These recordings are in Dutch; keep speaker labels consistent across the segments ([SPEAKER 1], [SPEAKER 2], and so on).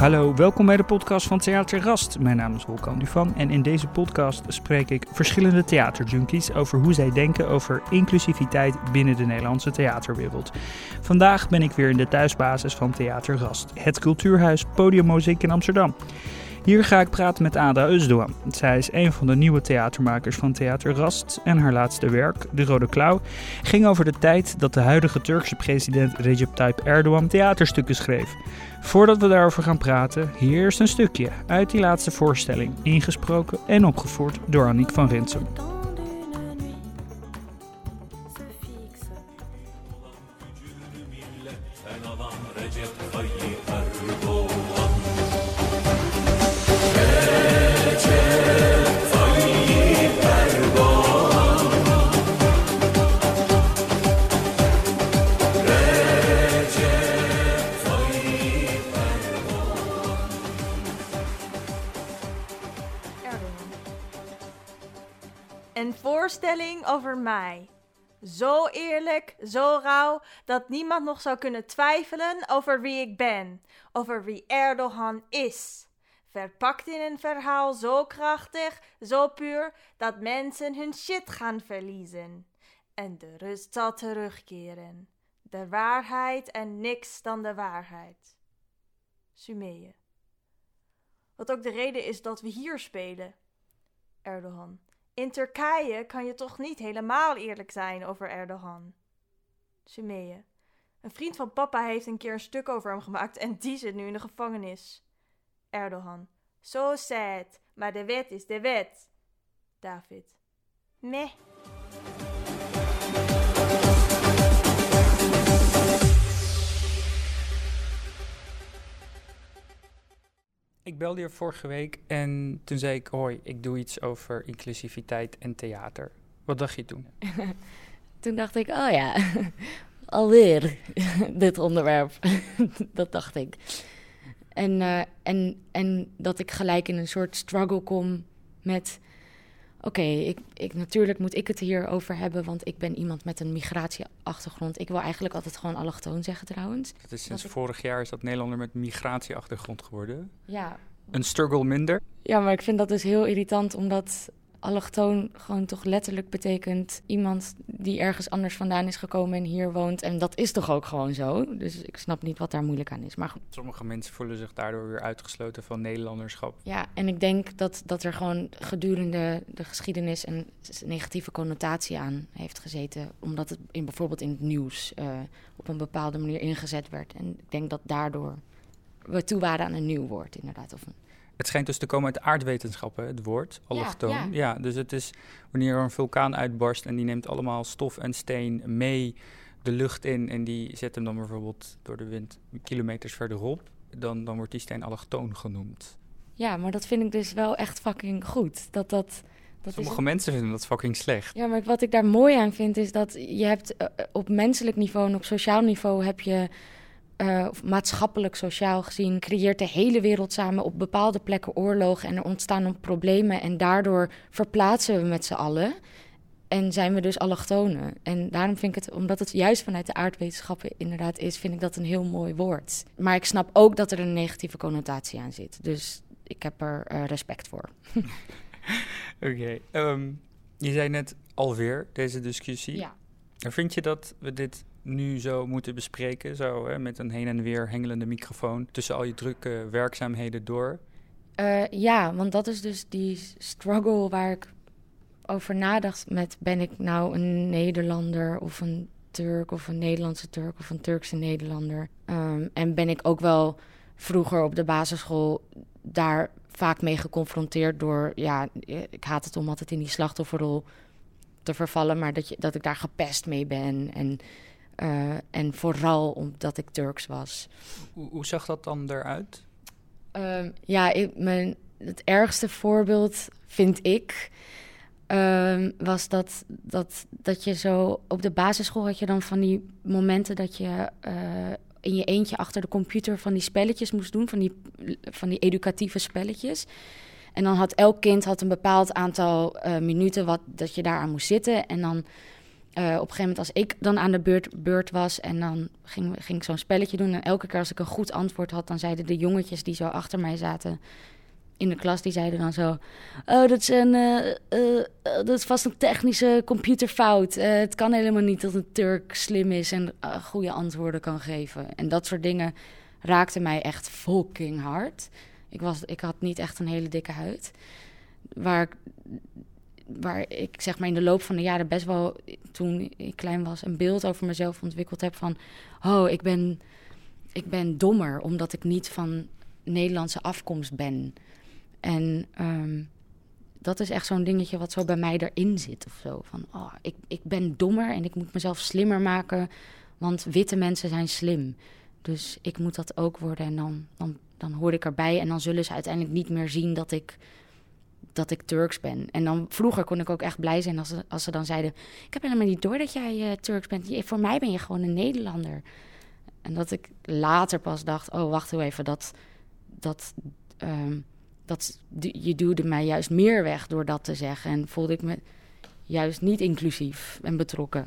[SPEAKER 1] Hallo, welkom bij de podcast van Theater Rast. Mijn naam is Wolkan Duvan en in deze podcast spreek ik verschillende theaterjunkies over hoe zij denken over inclusiviteit binnen de Nederlandse theaterwereld. Vandaag ben ik weer in de thuisbasis van Theater Rast, het cultuurhuis Podiummuziek in Amsterdam. Hier ga ik praten met Ada Özdoğan. Zij is een van de nieuwe theatermakers van Theater Rast en haar laatste werk, De Rode Klauw, ging over de tijd dat de huidige Turkse president Recep Tayyip Erdogan theaterstukken schreef. Voordat we daarover gaan praten, hier eerst een stukje uit die laatste voorstelling, ingesproken en opgevoerd door Annick van Rinsum.
[SPEAKER 2] Een voorstelling over mij. Zo eerlijk, zo rauw, dat niemand nog zou kunnen twijfelen over wie ik ben, over wie Erdogan is. Verpakt in een verhaal zo krachtig, zo puur, dat mensen hun shit gaan verliezen. En de rust zal terugkeren. De waarheid en niks dan de waarheid. Sumeye. Wat ook de reden is dat we hier spelen. Erdogan. In Turkije kan je toch niet helemaal eerlijk zijn over Erdogan. Sumeye. Een vriend van papa heeft een keer een stuk over hem gemaakt en die zit nu in de gevangenis. Erdogan. So sad, maar de wet is de wet. David. Meh.
[SPEAKER 1] Ik belde je vorige week en toen zei ik: Hoi, ik doe iets over inclusiviteit en theater. Wat dacht je toen?
[SPEAKER 3] Toen dacht ik, oh ja, alweer dit onderwerp. dat dacht ik. En, eh, en, en dat ik gelijk in een soort struggle kom met... Oké, ik, ik, natuurlijk moet ik het hierover hebben, want ik ben iemand met een migratieachtergrond. Ik wil eigenlijk altijd gewoon allochtoon zeggen trouwens.
[SPEAKER 1] Het is sinds vorig jaar is dat Nederlander met migratieachtergrond geworden.
[SPEAKER 3] Ja,
[SPEAKER 1] Een struggle minder.
[SPEAKER 3] Ja, maar ik vind dat dus heel irritant, omdat allochtoon gewoon toch letterlijk betekent iemand die ergens anders vandaan is gekomen en hier woont. En dat is toch ook gewoon zo. Dus ik snap niet wat daar moeilijk aan is. Maar goed.
[SPEAKER 1] Sommige mensen voelen zich daardoor weer uitgesloten van Nederlanderschap.
[SPEAKER 3] Ja, en ik denk dat, dat er gewoon gedurende de geschiedenis een negatieve connotatie aan heeft gezeten. Omdat het in, bijvoorbeeld in het nieuws eh, op een bepaalde manier ingezet werd. En ik denk dat daardoor we toe waren aan een nieuw woord, inderdaad. Of een,
[SPEAKER 1] Het schijnt dus te komen uit de aardwetenschappen, het woord, allochtoon. Ja,
[SPEAKER 3] ja.
[SPEAKER 1] dus het is wanneer er een vulkaan uitbarst en die neemt allemaal stof en steen mee de lucht in en die zet hem dan bijvoorbeeld door de wind kilometers verderop, dan, dan wordt die steen allochtoon genoemd.
[SPEAKER 3] Ja, maar dat vind ik dus wel echt fucking goed. Dat dat. dat
[SPEAKER 1] Sommige
[SPEAKER 3] is,
[SPEAKER 1] mensen vinden dat fucking slecht.
[SPEAKER 3] ja, maar wat ik daar mooi aan vind is dat je hebt eh, op menselijk niveau en op sociaal niveau heb je. Eh, of maatschappelijk, sociaal gezien, creëert de hele wereld samen op bepaalde plekken oorlogen en er ontstaan problemen en daardoor verplaatsen we met z'n allen en zijn we dus allochtonen. En daarom vind ik het, omdat het juist vanuit de aardwetenschappen inderdaad is, vind ik dat een heel mooi woord. Maar ik snap ook dat er een negatieve connotatie aan zit. Dus ik heb er eh, respect voor.
[SPEAKER 1] Oké. ehm, je zei net alweer deze discussie.
[SPEAKER 3] Ja.
[SPEAKER 1] Vind je dat we dit nu zo moeten bespreken, zo hè, met een heen en weer hengelende microfoon tussen al je drukke werkzaamheden door?
[SPEAKER 3] Eh, ja, want dat is dus die struggle waar ik over nadacht met ben ik nou een Nederlander of een Turk of een Nederlandse Turk of een Turkse Nederlander. Ehm, en ben ik ook wel vroeger op de basisschool daar vaak mee geconfronteerd door, ja, ik haat het om altijd in die slachtofferrol te vervallen, maar dat, je, dat ik daar gepest mee ben en, eh, en vooral omdat ik Turks was.
[SPEAKER 1] Hoe, hoe zag dat dan eruit?
[SPEAKER 3] Ehm, ja, ik, mijn, het ergste voorbeeld vind ik. ehm, was dat, dat, dat je zo op de basisschool had je dan van die momenten dat je eh, in je eentje achter de computer van die spelletjes moest doen, van die, van die educatieve spelletjes. En dan had elk kind had een bepaald aantal eh, minuten wat, dat je daaraan moest zitten. En dan op een gegeven moment als ik dan aan de beurt, beurt was en dan ging, ging ik zo'n spelletje doen. En elke keer als ik een goed antwoord had, dan zeiden de jongetjes die zo achter mij zaten in de klas, die zeiden dan zo... Oh, dat is, een, uh, dat is vast een technische computerfout. het kan helemaal niet dat een Turk slim is en goede antwoorden kan geven. En dat soort dingen raakten mij echt fucking hard. Ik, was, ik had niet echt een hele dikke huid. Waar waar ik zeg maar in de loop van de jaren best wel, toen ik klein was, een beeld over mezelf ontwikkeld heb van... Oh, ik ben, ik ben dommer omdat ik niet van Nederlandse afkomst ben. En um, dat is echt zo'n dingetje wat zo bij mij erin zit of zo. Van, oh, ik, ik ben dommer en ik moet mezelf slimmer maken, want witte mensen zijn slim. Dus ik moet dat ook worden en dan, dan, dan hoor ik erbij. En dan zullen ze uiteindelijk niet meer zien dat ik, dat ik Turks ben. En dan vroeger kon ik ook echt blij zijn als ze, als ze dan zeiden... ik heb helemaal niet door dat jij uh, Turks bent. Je, voor mij ben je gewoon een Nederlander. En dat ik later pas dacht, oh wacht even, dat... dat um, dat je duwde mij juist meer weg door dat te zeggen. En voelde ik me juist niet inclusief en betrokken.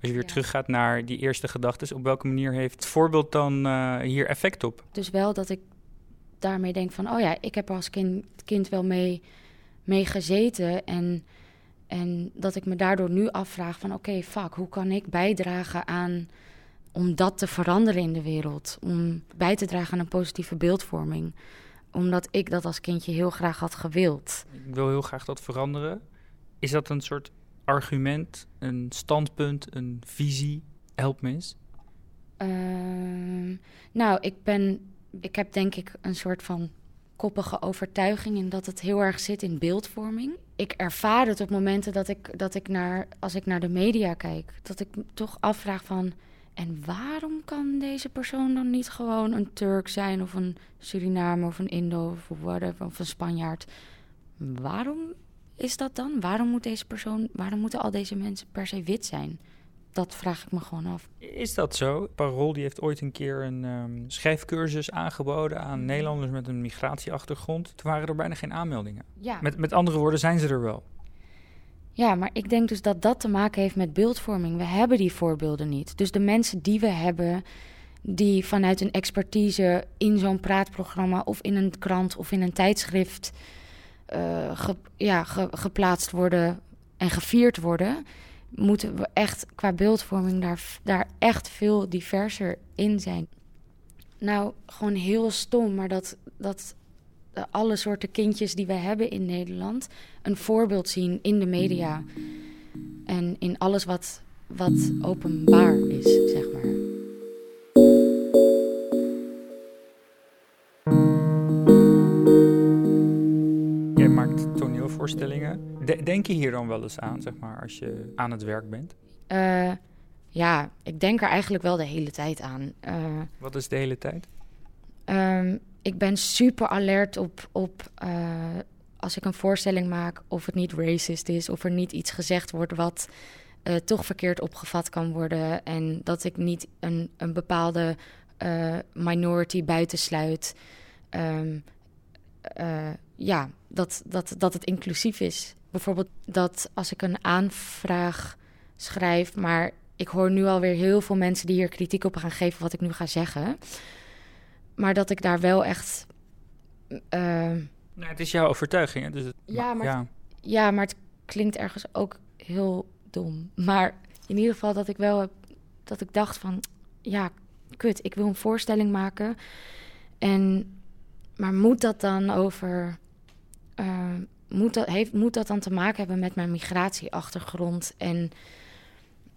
[SPEAKER 1] Als je weer teruggaat naar die eerste gedachten, op welke manier heeft het voorbeeld dan uh, hier effect op?
[SPEAKER 3] Dus wel dat ik daarmee denk van, oh ja, ik heb er als kind, kind wel mee, mee gezeten. En, en dat ik me daardoor nu afvraag van, oké, okay, fuck, hoe kan ik bijdragen aan om dat te veranderen in de wereld? Om bij te dragen aan een positieve beeldvorming omdat ik dat als kindje heel graag had gewild.
[SPEAKER 1] Ik wil heel graag dat veranderen. Is dat een soort argument, een standpunt, een visie? Help me eens.
[SPEAKER 3] Uh, nou, ik ben. Ik heb denk ik een soort van koppige overtuiging in dat het heel erg zit in beeldvorming. Ik ervaar het op momenten dat ik, dat ik naar, als ik naar de media kijk, dat ik toch afvraag van en waarom kan deze persoon dan niet gewoon een Turk zijn of een Surinamer of een Indo of whatever, of een Spanjaard? Waarom is dat dan? Waarom moet deze persoon, waarom moeten al deze mensen per se wit zijn? Dat vraag ik me gewoon af.
[SPEAKER 1] Is dat zo? Parool die heeft ooit een keer een um, schrijfcursus aangeboden aan mhm. Nederlanders met een migratieachtergrond. Toen waren er bijna geen aanmeldingen. Ja. Met, met andere woorden zijn ze er wel.
[SPEAKER 3] Ja, maar ik denk dus dat dat te maken heeft met beeldvorming. We hebben die voorbeelden niet. Dus de mensen die we hebben, die vanuit een expertise in zo'n praatprogramma of in een krant of in een tijdschrift uh, ja, geplaatst worden en gevierd worden, moeten we echt qua beeldvorming daar, daar echt veel diverser in zijn. Nou, gewoon heel stom, maar dat, dat alle soorten kindjes die we hebben in Nederland een voorbeeld zien in de media. En in alles wat, wat openbaar is,
[SPEAKER 1] maakt toneelvoorstellingen. denk je hier dan wel eens aan, zeg maar, als je aan het werk bent?
[SPEAKER 3] Uh, ja, ik denk er eigenlijk wel de hele tijd aan. Uh,
[SPEAKER 1] wat is de hele tijd?
[SPEAKER 3] Um, ik ben super alert op, op uh, als ik een voorstelling maak of het niet racist is, of er niet iets gezegd wordt wat uh, toch verkeerd opgevat kan worden. En dat ik niet een, een bepaalde uh, minority buitensluit. Um, ja, dat, dat, dat het inclusief is. Bijvoorbeeld dat als ik een aanvraag schrijf, maar ik hoor nu alweer heel veel mensen die hier kritiek op gaan geven wat ik nu ga zeggen. Maar dat ik daar wel echt. Uh,
[SPEAKER 1] nou, het is jouw overtuiging. Hè? Dus het,
[SPEAKER 3] ja, maar ja. Het, ja, maar het klinkt ergens ook heel dom. Maar in ieder geval dat ik wel heb, dat ik dacht van ja, kut, ik wil een voorstelling maken. En maar moet dat dan over. Uh, moet, dat, heeft, moet dat dan te maken hebben met mijn migratieachtergrond? En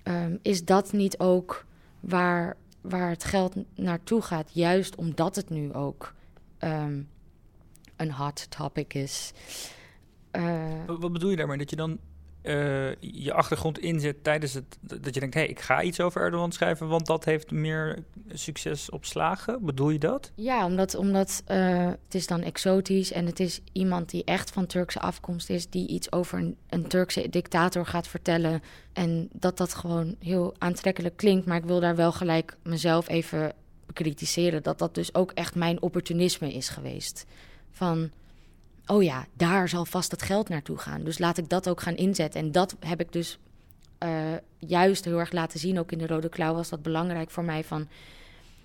[SPEAKER 3] um, is dat niet ook waar waar het geld naartoe gaat, juist omdat het nu ook um, een hot topic is.
[SPEAKER 1] Uh, wat bedoel je daarmee? Dat je dan uh, je achtergrond inzet tijdens het. dat je denkt: hé, hey, ik ga iets over Erdogan schrijven, want dat heeft meer succes op slagen? Bedoel je dat?
[SPEAKER 3] Ja, omdat, omdat uh, het is dan exotisch en het is iemand die echt van Turkse afkomst is, die iets over een, een Turkse dictator gaat vertellen. En dat dat gewoon heel aantrekkelijk klinkt, maar ik wil daar wel gelijk mezelf even bekritiseren. Dat dat dus ook echt mijn opportunisme is geweest. Van oh ja, daar zal vast het geld naartoe gaan. Dus laat ik dat ook gaan inzetten. En dat heb ik dus eh, juist heel erg laten zien, ook in de Rode Klauw was dat belangrijk voor mij van...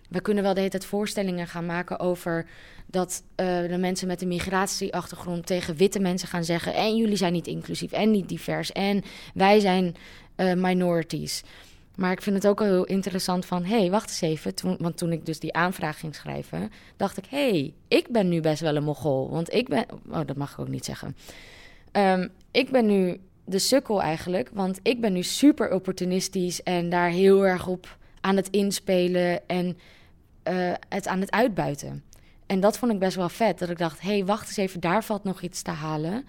[SPEAKER 3] We kunnen wel de hele tijd voorstellingen gaan maken over dat uh, de mensen met een migratieachtergrond tegen witte mensen gaan zeggen... en jullie zijn niet inclusief en niet divers en wij zijn uh, minorities. Maar ik vind het ook wel heel interessant van... hé, hey, wacht eens even. Want toen ik dus die aanvraag ging schrijven... dacht ik, hé, hey, ik ben nu best wel een mogol. Want ik ben... Oh, dat mag ik ook niet zeggen. Um, ik ben nu de sukkel eigenlijk. Want ik ben nu super opportunistisch... en daar heel erg op aan het inspelen... en uh, het aan het uitbuiten. En dat vond ik best wel vet. Dat ik dacht, hé, hey, wacht eens even, daar valt nog iets te halen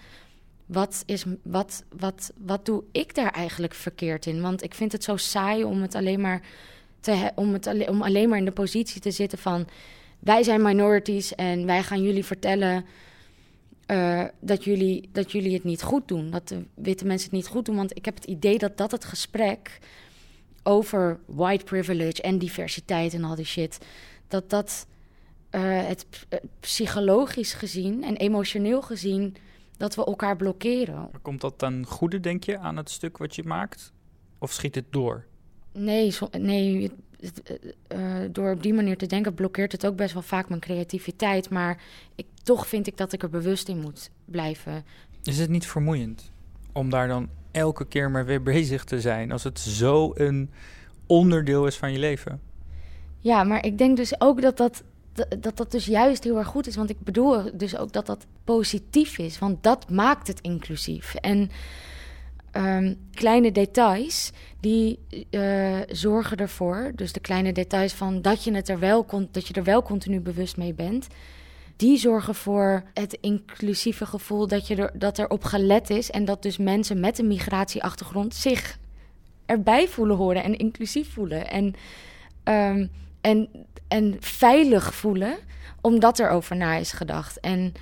[SPEAKER 3] wat, is, wat, wat, wat doe ik daar eigenlijk verkeerd in? Want ik vind het zo saai om het alleen maar, te, om het, om alleen maar in de positie te zitten van... wij zijn minorities en wij gaan jullie vertellen... Uh, dat, jullie, dat jullie het niet goed doen. Dat de witte mensen het niet goed doen. Want ik heb het idee dat dat het gesprek over white privilege en diversiteit en al die shit... dat dat uh, het psychologisch gezien en emotioneel gezien dat we elkaar blokkeren.
[SPEAKER 1] komt dat dan goede, denk je, aan het stuk wat je maakt? Of schiet het door?
[SPEAKER 3] Nee, nee uh, door op die manier te denken blokkeert het ook best wel vaak mijn creativiteit. Maar ik, toch vind ik dat ik er bewust in moet blijven.
[SPEAKER 1] Is het niet vermoeiend om daar dan elke keer maar weer bezig te zijn... als het zo een onderdeel is van je leven?
[SPEAKER 3] Ja, maar ik denk dus ook dat dat dat dat dus juist heel erg goed is. Want ik bedoel dus ook dat dat positief is. Want dat maakt het inclusief. En um, kleine details, die uh, zorgen ervoor... dus de kleine details van dat je, het er wel, dat je er wel continu bewust mee bent... die zorgen voor het inclusieve gevoel dat, je er, dat er op gelet is... en dat dus mensen met een migratieachtergrond zich erbij voelen horen en inclusief voelen. En... Um, en, en veilig voelen, omdat er over na is gedacht. En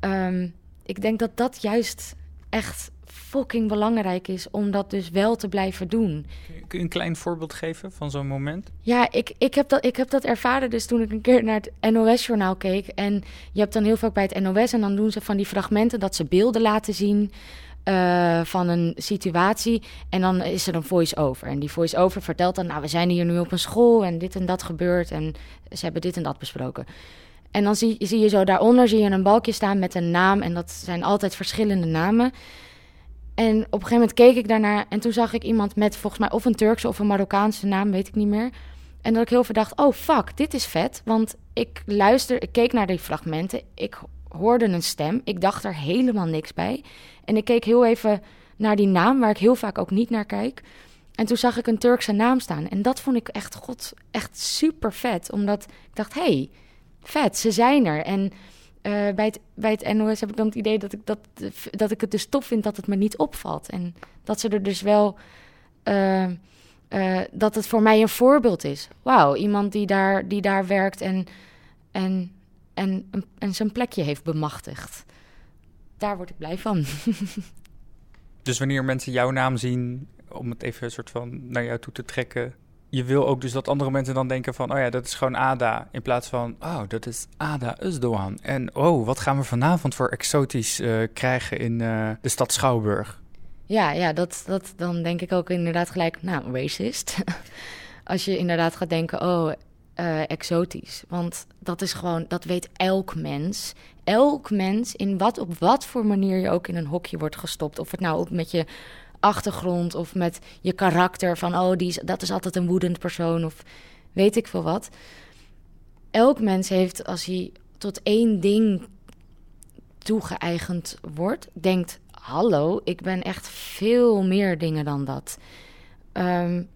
[SPEAKER 3] um, ik denk dat dat juist echt fucking belangrijk is om dat dus wel te blijven doen.
[SPEAKER 1] Kun je een klein voorbeeld geven van zo'n moment?
[SPEAKER 3] Ja, ik, ik, heb dat, ik heb dat ervaren dus toen ik een keer naar het NOS-journaal keek. En je hebt dan heel vaak bij het NOS en dan doen ze van die fragmenten dat ze beelden laten zien uh, van een situatie. En dan is er een voice-over. En die voice-over vertelt dan, nou, we zijn hier nu op een school en dit en dat gebeurt. En ze hebben dit en dat besproken. En dan zie, zie je zo daaronder zie je een balkje staan met een naam. En dat zijn altijd verschillende namen. En op een gegeven moment keek ik daarnaar en toen zag ik iemand met volgens mij of een Turkse of een Marokkaanse naam, weet ik niet meer. En dat ik heel veel dacht, oh fuck, dit is vet. Want ik luister, ik keek naar die fragmenten, ik hoorde een stem, ik dacht er helemaal niks bij. En ik keek heel even naar die naam, waar ik heel vaak ook niet naar kijk. En toen zag ik een Turkse naam staan. En dat vond ik echt, god, echt super vet. Omdat ik dacht, hey, vet, ze zijn er. En uh, bij, het, bij het NOS heb ik dan het idee dat ik, dat, dat ik het dus tof vind dat het me niet opvalt. En dat ze er dus wel... Uh, uh, dat het voor mij een voorbeeld is. Wauw, iemand die daar, die daar werkt en, en, en, en zijn plekje heeft bemachtigd daar word ik blij van.
[SPEAKER 1] dus wanneer mensen jouw naam zien, om het even een soort van naar jou toe te trekken, je wil ook dus dat andere mensen dan denken van, oh ja, dat is gewoon Ada. In plaats van, oh, dat is Ada Usdoan. En oh, wat gaan we vanavond voor exotisch uh, krijgen in uh, de stad Schouwburg?
[SPEAKER 3] Ja, ja dat, dat, dan denk ik ook inderdaad gelijk, nou, racist. Als je inderdaad gaat denken, oh, uh, exotisch. Want dat is gewoon, dat weet elk mens. Elk mens, in wat, op wat voor manier je ook in een hokje wordt gestopt. Of het nou op met je achtergrond of met je karakter. Van, oh, die is, dat is altijd een woedend persoon of weet ik veel wat. Elk mens heeft, als hij tot één ding toegeëigend wordt, denkt: Hallo, ik ben echt veel meer dingen dan dat. Um,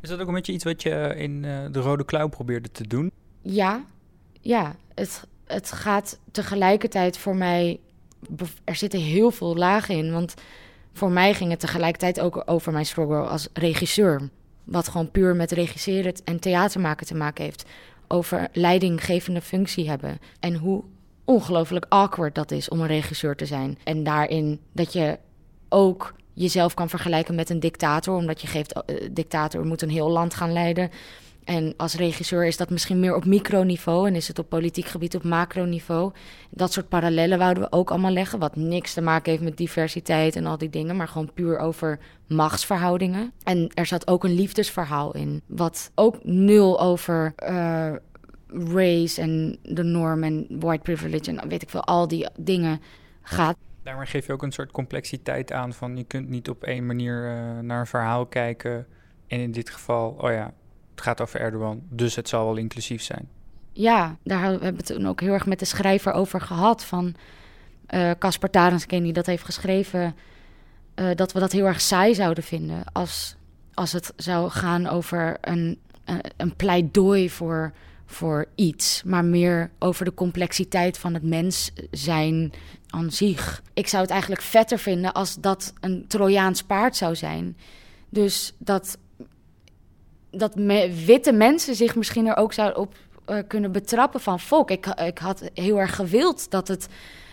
[SPEAKER 1] is dat ook een beetje iets wat je in uh, de Rode Klauw probeerde te doen?
[SPEAKER 3] Ja, ja. Het, het gaat tegelijkertijd voor mij... Er zitten heel veel lagen in, want voor mij ging het tegelijkertijd ook over mijn struggle als regisseur. Wat gewoon puur met regisseren en theater maken te maken heeft. Over leidinggevende functie hebben. En hoe ongelooflijk awkward dat is om een regisseur te zijn. En daarin dat je ook jezelf kan vergelijken met een dictator, omdat je geeft, uh, dictator moet een heel land gaan leiden. En als regisseur is dat misschien meer op microniveau en is het op politiek gebied op macroniveau. Dat soort parallellen wouden we ook allemaal leggen, wat niks te maken heeft met diversiteit en al die dingen, maar gewoon puur over machtsverhoudingen. En er zat ook een liefdesverhaal in, wat ook nul over uh, race en de norm en white privilege en weet ik veel, al die dingen gaat.
[SPEAKER 1] Daarmee geef je ook een soort complexiteit aan van je kunt niet op één manier uh, naar een verhaal kijken. En in dit geval, oh ja, het gaat over Erdogan, dus het zal wel inclusief zijn.
[SPEAKER 3] Ja, daar hebben we toen ook heel erg met de schrijver over gehad. Van Caspar uh, die dat heeft geschreven. Uh, dat we dat heel erg saai zouden vinden. Als, als het zou gaan over een, een pleidooi voor, voor iets. Maar meer over de complexiteit van het mens zijn aan zich. Ik zou het eigenlijk vetter vinden als dat een Trojaans paard zou zijn. Dus dat dat witte mensen zich misschien er ook zouden op uh, kunnen betrappen van... Fok, ik, ik had heel erg gewild dat het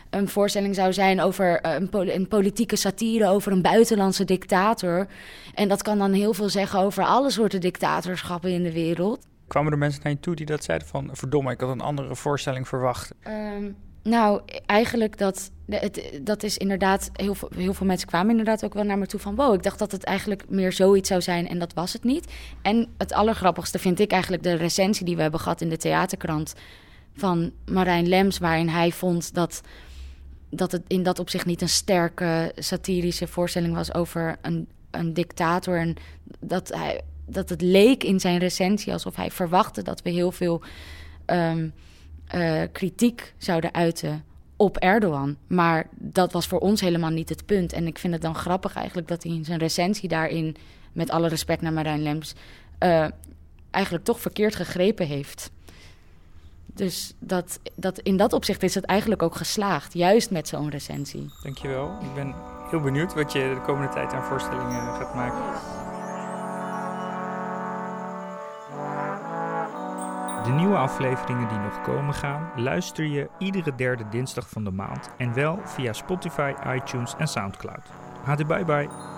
[SPEAKER 3] een voorstelling zou zijn over uh, een, pol een, politieke satire... over een buitenlandse dictator. En dat kan dan heel veel zeggen over alle soorten dictatorschappen in de wereld.
[SPEAKER 1] Kwamen er mensen naar je toe die dat zeiden van... verdomme, ik had een andere voorstelling verwacht?
[SPEAKER 3] Um, nou, eigenlijk dat, het, dat is inderdaad, heel veel, heel veel mensen kwamen inderdaad ook wel naar me toe van, wow, ik dacht dat het eigenlijk meer zoiets zou zijn en dat was het niet. En het allergrappigste vind ik eigenlijk de recensie die we hebben gehad in de theaterkrant van Marijn Lems, waarin hij vond dat, dat het in dat opzicht niet een sterke satirische voorstelling was over een, een dictator. En dat, hij, dat het leek in zijn recensie alsof hij verwachtte dat we heel veel... Um, uh, kritiek zouden uiten op Erdogan. Maar dat was voor ons helemaal niet het punt. En ik vind het dan grappig eigenlijk dat hij in zijn recensie daarin, met alle respect naar Marijn Lems, uh, eigenlijk toch verkeerd gegrepen heeft. Dus dat, dat, in dat opzicht is het eigenlijk ook geslaagd, juist met zo'n recensie.
[SPEAKER 1] Dankjewel. Ik ben heel benieuwd wat je de komende tijd aan voorstellingen gaat maken. De nieuwe afleveringen die nog komen gaan, luister je iedere derde dinsdag van de maand en wel via Spotify, iTunes en Soundcloud. Hadi bye bye.